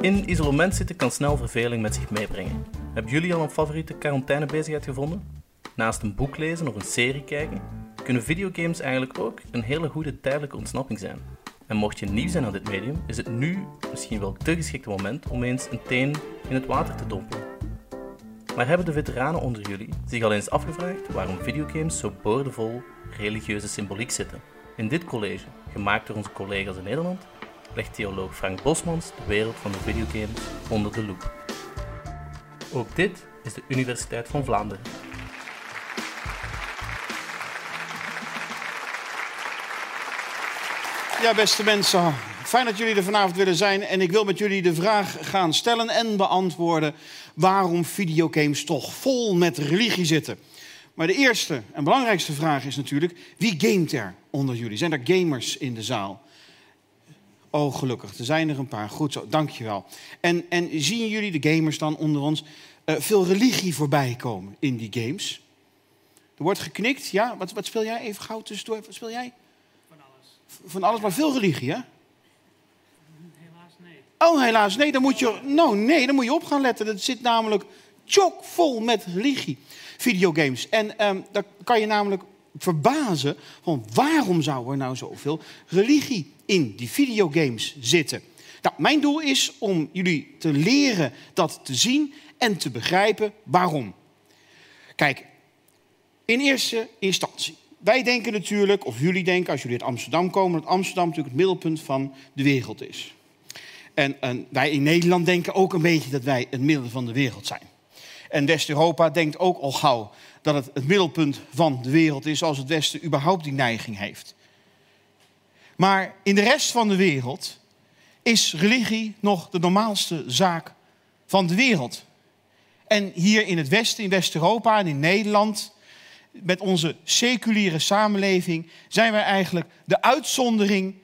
In isolement zitten kan snel verveling met zich meebrengen. Hebben jullie al een favoriete quarantainebezigheid gevonden? Naast een boek lezen of een serie kijken, kunnen videogames eigenlijk ook een hele goede tijdelijke ontsnapping zijn. En mocht je nieuw zijn aan dit medium, is het nu misschien wel te geschikte moment om eens een teen in het water te dompelen. Maar hebben de veteranen onder jullie zich al eens afgevraagd waarom videogames zo boordevol religieuze symboliek zitten? In dit college, gemaakt door onze collega's in Nederland, legt theoloog Frank Bosmans de wereld van de videogames onder de loep. Ook dit is de Universiteit van Vlaanderen. Ja, beste mensen, fijn dat jullie er vanavond willen zijn. En ik wil met jullie de vraag gaan stellen en beantwoorden waarom videogames toch vol met religie zitten. Maar de eerste en belangrijkste vraag is natuurlijk, wie gamet er onder jullie? Zijn er gamers in de zaal? Oh, gelukkig, er zijn er een paar. Goed zo, dankjewel. En, en zien jullie, de gamers dan onder ons, uh, veel religie voorbij komen in die games? Er wordt geknikt, ja? Wat, wat speel jij even gauw tussendoor? Wat speel jij? van alles, maar veel religie, hè? Helaas nee. Oh, helaas nee. Dan moet je, nou, nee, dan moet je op gaan letten. Het zit namelijk chockvol met religie. Videogames. En um, daar kan je namelijk verbazen van waarom zou er nou zoveel religie in die videogames zitten. Nou, mijn doel is om jullie te leren dat te zien en te begrijpen waarom. Kijk, in eerste instantie wij denken natuurlijk, of jullie denken als jullie uit Amsterdam komen, dat Amsterdam natuurlijk het middelpunt van de wereld is. En, en wij in Nederland denken ook een beetje dat wij het midden van de wereld zijn. En West-Europa denkt ook al gauw dat het het middelpunt van de wereld is als het Westen überhaupt die neiging heeft. Maar in de rest van de wereld is religie nog de normaalste zaak van de wereld. En hier in het Westen, in West-Europa en in Nederland, met onze seculiere samenleving zijn wij eigenlijk de uitzondering,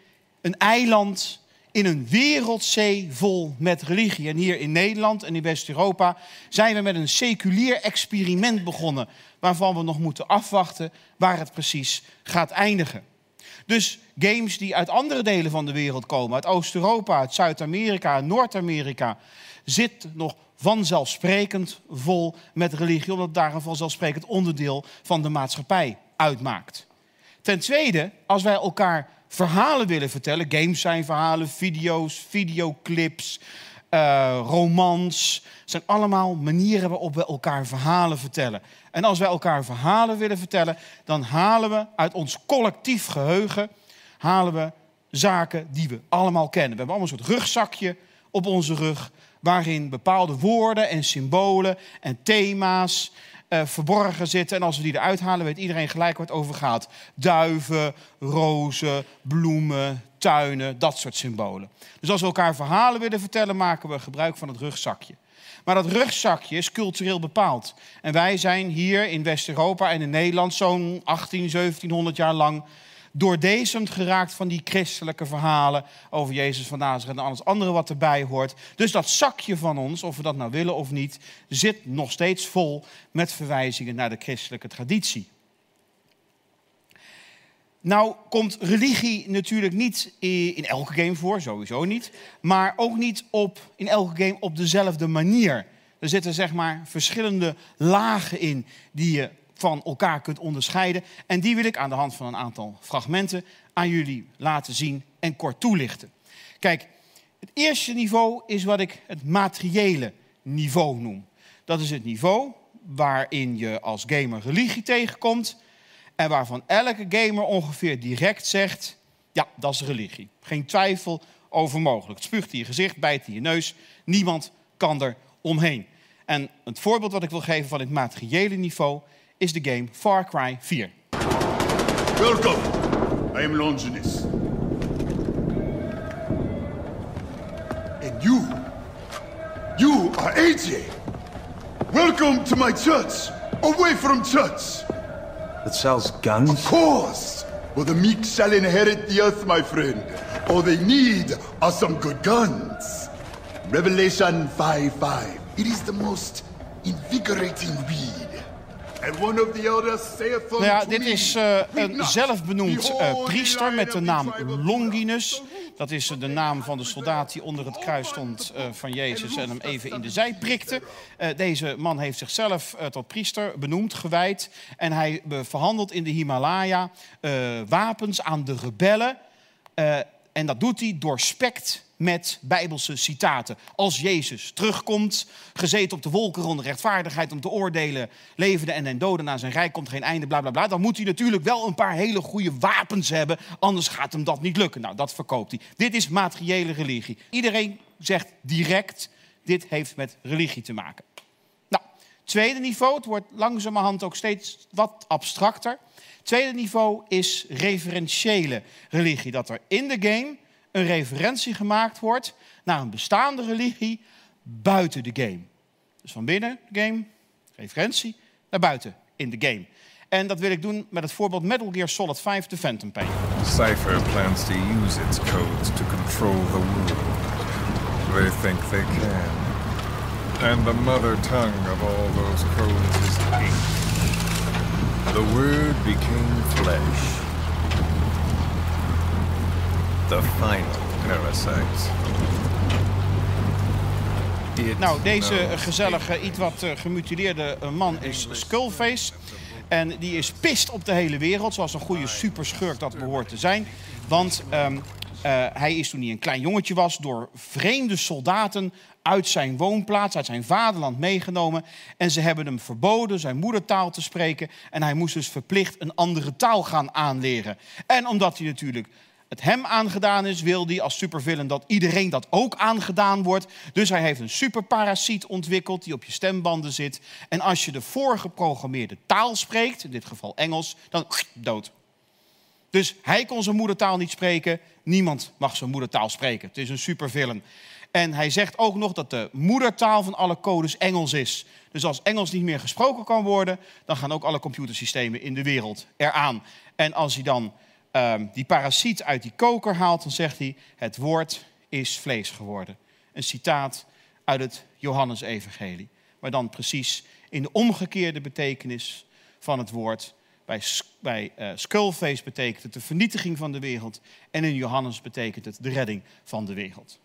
een eiland in een wereldzee vol met religie. En hier in Nederland en in West-Europa zijn we met een seculier experiment begonnen, waarvan we nog moeten afwachten waar het precies gaat eindigen. Dus games die uit andere delen van de wereld komen, uit Oost-Europa, uit Zuid-Amerika, Noord-Amerika, zit nog vanzelfsprekend vol met religie, omdat het daar een vanzelfsprekend onderdeel van de maatschappij uitmaakt. Ten tweede, als wij elkaar verhalen willen vertellen, games zijn verhalen, video's, videoclips, uh, romans, zijn allemaal manieren waarop we elkaar verhalen vertellen. En als wij elkaar verhalen willen vertellen, dan halen we uit ons collectief geheugen halen we zaken die we allemaal kennen. We hebben allemaal een soort rugzakje op onze rug waarin bepaalde woorden en symbolen en thema's uh, verborgen zitten. En als we die eruit halen, weet iedereen gelijk wat over gaat. Duiven, rozen, bloemen, tuinen, dat soort symbolen. Dus als we elkaar verhalen willen vertellen, maken we gebruik van het rugzakje. Maar dat rugzakje is cultureel bepaald. En wij zijn hier in West-Europa en in Nederland zo'n 18, 1700 jaar lang doordezemd geraakt van die christelijke verhalen over Jezus van Nazareth en alles andere wat erbij hoort. Dus dat zakje van ons, of we dat nou willen of niet, zit nog steeds vol met verwijzingen naar de christelijke traditie. Nou komt religie natuurlijk niet in elke game voor, sowieso niet. Maar ook niet op, in elke game op dezelfde manier. Er zitten zeg maar verschillende lagen in die je van elkaar kunt onderscheiden. En die wil ik aan de hand van een aantal fragmenten aan jullie laten zien en kort toelichten. Kijk, het eerste niveau is wat ik het materiële niveau noem. Dat is het niveau waarin je als gamer religie tegenkomt en waarvan elke gamer ongeveer direct zegt: ja, dat is religie. Geen twijfel over mogelijk. Het spuugt in je gezicht, bijt in je neus. Niemand kan er omheen. En het voorbeeld wat ik wil geven van het materiële niveau is de game Far Cry 4. Welcome. I am Longinus. And you, you are AJ. Welcome to my church. Away from church. That sells guns? Of course. Well, the meek shall inherit the earth, my friend. All they need are some good guns. Revelation 5:5. It is the most invigorating read. Nou ja, dit is uh, een zelfbenoemd uh, priester met de naam Longinus. Dat is de naam van de soldaat die onder het kruis stond eh, van Jezus en hem even in de zij prikte. Eh, deze man heeft zichzelf eh, tot priester benoemd, gewijd. En hij eh, verhandelt in de Himalaya eh, wapens aan de rebellen. Eh, en dat doet hij doorspekt met bijbelse citaten. Als Jezus terugkomt, gezeten op de wolken rond rechtvaardigheid om te oordelen, levenden en den doden naar zijn rijk komt geen einde, bla bla bla. Dan moet hij natuurlijk wel een paar hele goede wapens hebben, anders gaat hem dat niet lukken. Nou, dat verkoopt hij. Dit is materiële religie. Iedereen zegt direct, dit heeft met religie te maken. Nou, tweede niveau, het wordt langzamerhand ook steeds wat abstracter. Tweede niveau is referentiële religie. Dat er in de game een referentie gemaakt wordt naar een bestaande religie buiten de game. Dus van binnen de game, referentie, naar buiten in de game. En dat wil ik doen met het voorbeeld Metal Gear Solid 5, The Phantom Pain. Cypher plans to use its codes to control the world. They think they can. And the mother tongue of all those codes is hate. The word became flesh. The final parasites. It Nou, deze gezellige, iets wat eh, gemutileerde eh, man is Skullface. En die is pist op de hele wereld, zoals een goede superschurk dat behoort te zijn. Want ehm, eh, hij is toen hij een klein jongetje was, door vreemde soldaten uit zijn woonplaats, uit zijn vaderland meegenomen. En ze hebben hem verboden zijn moedertaal te spreken. En hij moest dus verplicht een andere taal gaan aanleren. En omdat hij natuurlijk het hem aangedaan is, wil hij als supervillain dat iedereen dat ook aangedaan wordt. Dus hij heeft een superparasiet ontwikkeld die op je stembanden zit. En als je de voorgeprogrammeerde taal spreekt, in dit geval Engels, dan dood. Dus hij kon zijn moedertaal niet spreken. Niemand mag zijn moedertaal spreken. Het is een supervillain. En hij zegt ook nog dat de moedertaal van alle codes Engels is. Dus als Engels niet meer gesproken kan worden, dan gaan ook alle computersystemen in de wereld eraan. En als hij dan ehm, die parasiet uit die koker haalt, dan zegt hij: Het woord is vlees geworden. Een citaat uit het Johannesevangelie. Maar dan precies in de omgekeerde betekenis van het woord. Bij, bij eh, Skullface betekent het de vernietiging van de wereld. En in Johannes betekent het de redding van de wereld.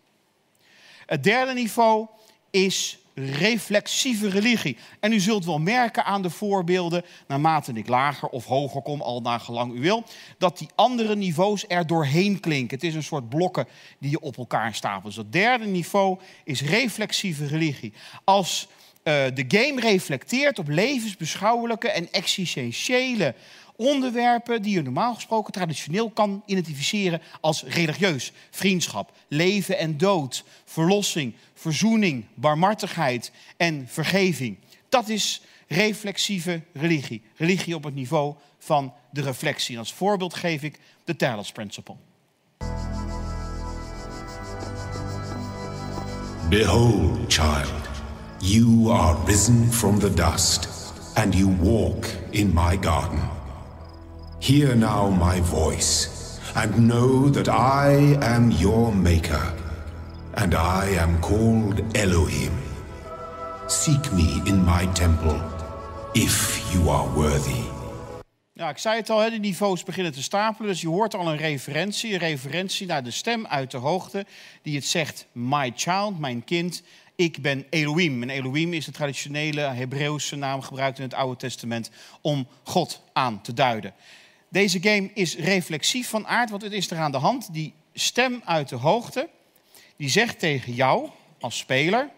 Het derde niveau is reflexieve religie. En u zult wel merken aan de voorbeelden, naarmate ik lager of hoger kom, al naar gelang u wil, dat die andere niveaus er doorheen klinken. Het is een soort blokken die je op elkaar stapelt. Dus het derde niveau is reflexieve religie. Als eh, de game reflecteert op levensbeschouwelijke en existentiële onderwerpen die je normaal gesproken traditioneel kan identificeren als religieus. Vriendschap, leven en dood, verlossing, verzoening, barmhartigheid en vergeving. Dat is reflexieve religie. Religie op het niveau van de reflectie. En als voorbeeld geef ik de Talos Principle. Behold, child, you are risen from the dust, and you walk in my garden. Hear now my voice, and know that I am your maker, and I am called Elohim. Seek me in my temple, if you are worthy. Ja, ik zei het al, de niveaus beginnen te stapelen. Dus je hoort al een referentie. Een referentie naar de stem uit de hoogte. Die het zegt, my child, mijn kind. Ik ben Elohim. En Elohim is de traditionele Hebreeuwse naam gebruikt in het Oude Testament om God aan te duiden. Deze game is reflexief van aard, want het is er aan de hand. Die stem uit de hoogte, die zegt tegen jou als speler,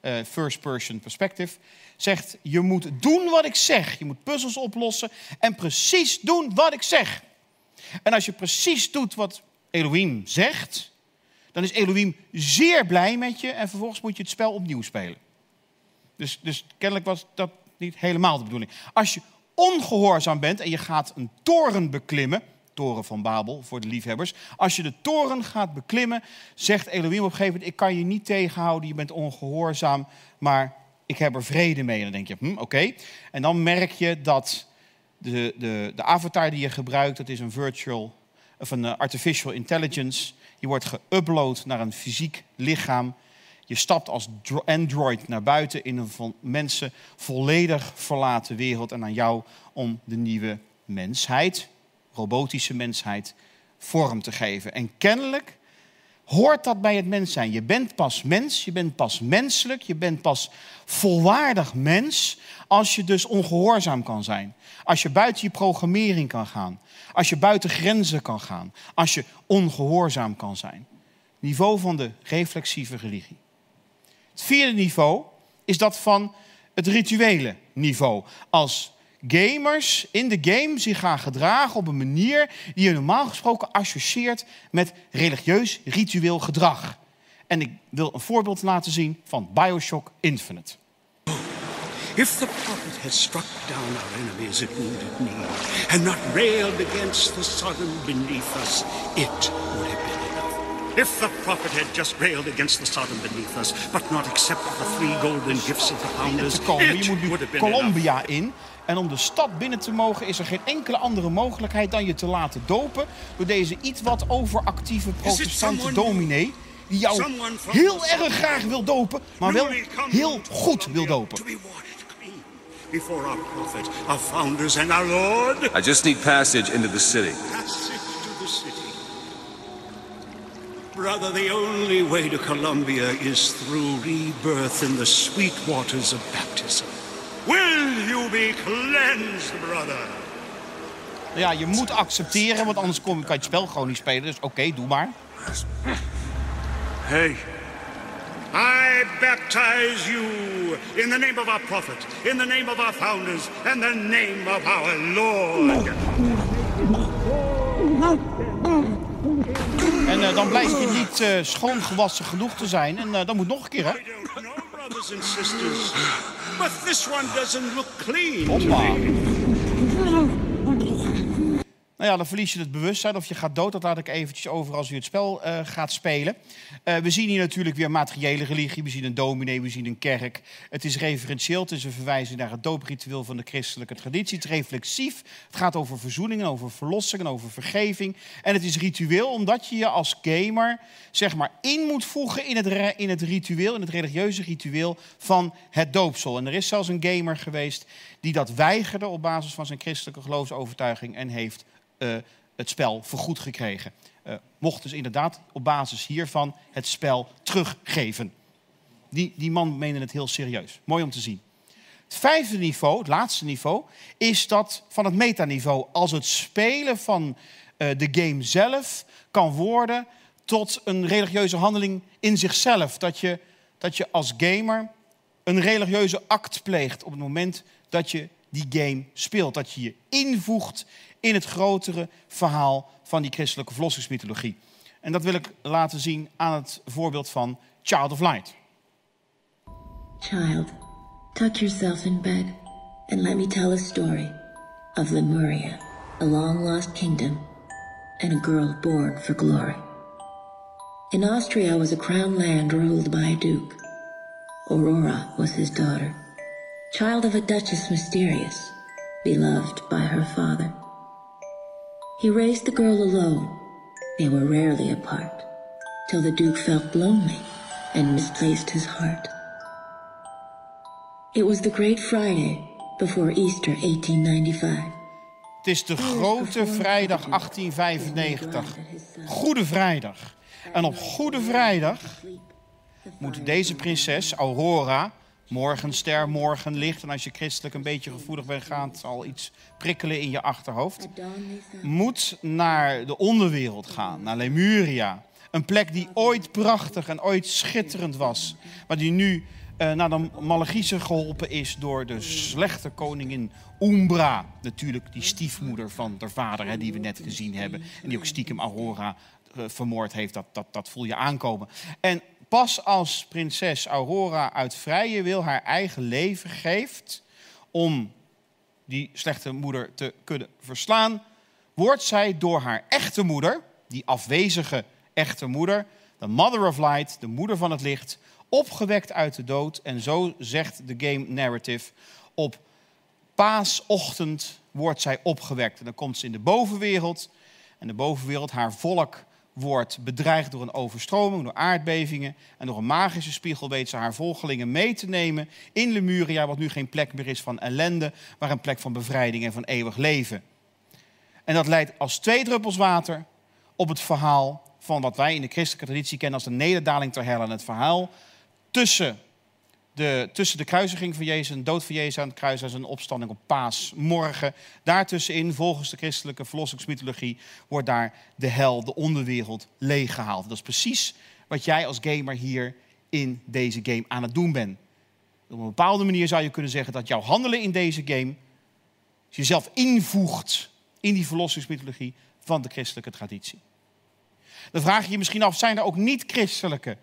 eh, first person perspective, zegt je moet doen wat ik zeg. Je moet puzzels oplossen en precies doen wat ik zeg. En als je precies doet wat Elohim zegt, dan is Elohim zeer blij met je en vervolgens moet je het spel opnieuw spelen. Dus, dus kennelijk was dat niet helemaal de bedoeling. Als je ongehoorzaam bent en je gaat een toren beklimmen, toren van Babel voor de liefhebbers. Als je de toren gaat beklimmen, zegt Elohim op een gegeven moment: Ik kan je niet tegenhouden, je bent ongehoorzaam, maar ik heb er vrede mee. En dan denk je: hm, Oké. En dan merk je dat de, de, de avatar die je gebruikt, dat is een virtual of een eh, artificial intelligence. Die wordt geüpload naar een fysiek lichaam. Je stapt als dro- android naar buiten in een van mensen volledig verlaten wereld. En aan jou om de nieuwe mensheid, robotische mensheid, vorm te geven. En kennelijk hoort dat bij het mens zijn. Je bent pas mens, je bent pas menselijk, je bent pas volwaardig mens als je dus ongehoorzaam kan zijn. Als je buiten je programmering kan gaan. Als je buiten grenzen kan gaan. Als je ongehoorzaam kan zijn. Niveau van de reflexieve religie. Het vierde niveau is dat van het rituele niveau. Als gamers in de game zich gaan gedragen op een manier die je normaal gesproken associeert met religieus ritueel gedrag. En ik wil een voorbeeld laten zien van Bioshock Infinite. If the prophet had struck down our enemies at wounded knee and not railed against the Sodom beneath us, it. If the prophet had just railed against the Sodom beneath us, but not accepted the three golden gifts of the founders, te komen. it Je moet nu would have been enough. Colombia in. En om de stad binnen te mogen is er geen enkele andere mogelijkheid dan je te laten dopen door deze iets wat overactieve protestante dominee die jou heel erg graag wil dopen, maar wel heel goed wil dopen. To be watered clean before our prophet, our founders, and our Lord. I just need passage into the city. Brother, the only way to Columbia is through rebirth in the sweet waters of baptism. Will you be cleansed, brother? Ja, je moet accepteren, want anders kom, kan je het spel gewoon niet spelen. Dus oké, doe maar. Hey. I baptize you in the name of our prophet, in the name of our founders, and the name of our Lord. En eh, dan blijkt je niet eh, schoongewassen genoeg te zijn. En eh, dan moet nog een keer, hè? Brothers and sisters, but this one doesn't look clean. Hoppa. Nou ja, dan verlies je het bewustzijn of je gaat dood. Dat laat ik eventjes over als u het spel eh, gaat spelen. Eh, we zien hier natuurlijk weer materiële religie. We zien een dominee, we zien een kerk. Het is referentieel, het is een verwijzing naar het doopritueel van de christelijke traditie. Het is reflexief, het gaat over verzoening en over verlossing en over vergeving. En het is ritueel omdat je je als gamer zeg maar in moet voegen in het, in het ritueel, in het religieuze ritueel van het doopsel. En er is zelfs een gamer geweest die dat weigerde op basis van zijn christelijke geloofsovertuiging en heeft eh, het spel vergoed gekregen. Eh, mocht dus inderdaad op basis hiervan het spel teruggeven. Die, die man meende het heel serieus. Mooi om te zien. Het vijfde niveau, het laatste niveau, is dat van het metaniveau. Als het spelen van eh, de game zelf kan worden tot een religieuze handeling in zichzelf. Dat je, dat je als gamer een religieuze act pleegt op het moment dat je die game speelt. Dat je je invoegt in het grotere verhaal van die christelijke verlossingsmythologie. En dat wil ik laten zien aan het voorbeeld van Child of Light. Child, tuck yourself in bed and let me tell a story of Lemuria, a long lost kingdom, and a girl born for glory. In Austria was a crown land ruled by a duke. Aurora was his daughter, child of a duchess mysterious, beloved by her father. He raised the girl alone. They were rarely apart, till the duke felt lonely and misplaced his heart. It was the Great Friday before Easter 1895. Het is de Grote Vrijdag 1895. Goede Vrijdag. En op Goede Vrijdag moet deze prinses, Aurora, morgenster, morgenlicht... en als je christelijk een beetje gevoelig bent, gaat het al iets prikkelen in je achterhoofd... moet naar de onderwereld gaan, naar Lemuria. Een plek die ooit prachtig en ooit schitterend was. Maar die nu eh, naar de Malachise geholpen is door de slechte koningin Umbra. Natuurlijk die stiefmoeder van haar vader, hè, die we net gezien hebben. En die ook stiekem Aurora eh, vermoord heeft. Dat, dat, dat voel je aankomen. En pas als prinses Aurora uit vrije wil haar eigen leven geeft... om die slechte moeder te kunnen verslaan... wordt zij door haar echte moeder, die afwezige echte moeder... de Mother of Light, de moeder van het licht opgewekt uit de dood. En zo zegt de game narrative. Op paasochtend wordt zij opgewekt. En dan komt ze in de bovenwereld. En de bovenwereld, haar volk, wordt bedreigd door een overstroming, door aardbevingen. En door een magische spiegel weet ze haar volgelingen mee te nemen in Lemuria, wat nu geen plek meer is van ellende, maar een plek van bevrijding en van eeuwig leven. En dat leidt als twee druppels water op het verhaal van wat wij in de christelijke traditie kennen als de nederdaling ter hel en het verhaal tussen de, tussen de kruisiging van Jezus en dood van Jezus aan het kruis en zijn opstanding op paasmorgen. Daartussenin, volgens de christelijke verlossingsmythologie, wordt daar de hel, de onderwereld, leeggehaald. Dat is precies wat jij als gamer hier in deze game aan het doen bent. Op een bepaalde manier zou je kunnen zeggen dat jouw handelen in deze game jezelf invoegt in die verlossingsmythologie van de christelijke traditie. Dan vraag je je misschien af, zijn er ook niet-christelijke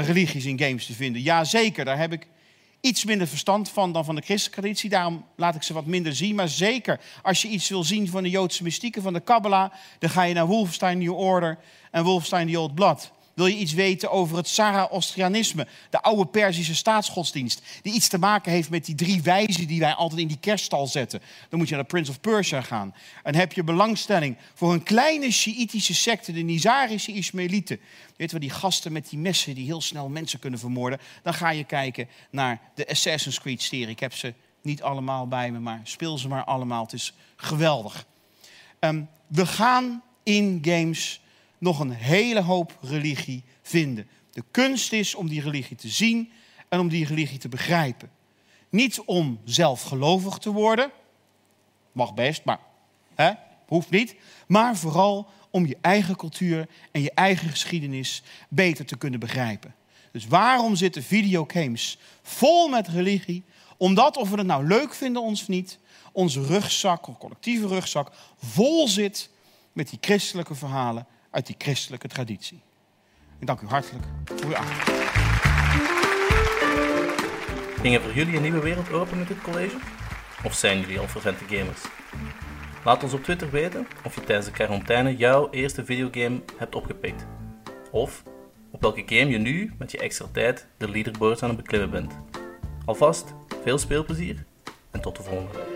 religies in games te vinden? Jazeker, daar heb ik iets minder verstand van dan van de christelijke traditie. Daarom laat ik ze wat minder zien. Maar zeker, als je iets wil zien van de Joodse mystieken, van de Kabbalah... dan ga je naar Wolfenstein New Order en Wolfenstein The Old Blood. Wil je iets weten over het Zaraostrianisme, de oude Perzische staatsgodsdienst, die iets te maken heeft met die drie wijzen die wij altijd in die kerststal zetten? Dan moet je naar de Prince of Persia gaan. En heb je belangstelling voor een kleine Sjiitische secte, de Nizarische Ismaëlieten. Weet je die gasten met die messen die heel snel mensen kunnen vermoorden. Dan ga je kijken naar de Assassin's Creed-serie. Ik heb ze niet allemaal bij me, maar speel ze maar allemaal. Het is geweldig. Ehm, we gaan in games nog een hele hoop religie vinden. De kunst is om die religie te zien en om die religie te begrijpen. Niet om zelf gelovig te worden, mag best, maar hè, hoeft niet. Maar vooral om je eigen cultuur en je eigen geschiedenis beter te kunnen begrijpen. Dus waarom zitten videogames vol met religie? Omdat, of we het nou leuk vinden of niet, onze rugzak, of collectieve rugzak, vol zit met die christelijke verhalen uit die christelijke traditie. Ik dank u hartelijk voor uw aandacht. Ging er voor jullie een nieuwe wereld open met dit college? Of zijn jullie al vervente gamers? Laat ons op Twitter weten of je tijdens de quarantaine jouw eerste videogame hebt opgepikt. Of op welke game je nu met je extra tijd de leaderboards aan het beklimmen bent. Alvast veel speelplezier en tot de volgende.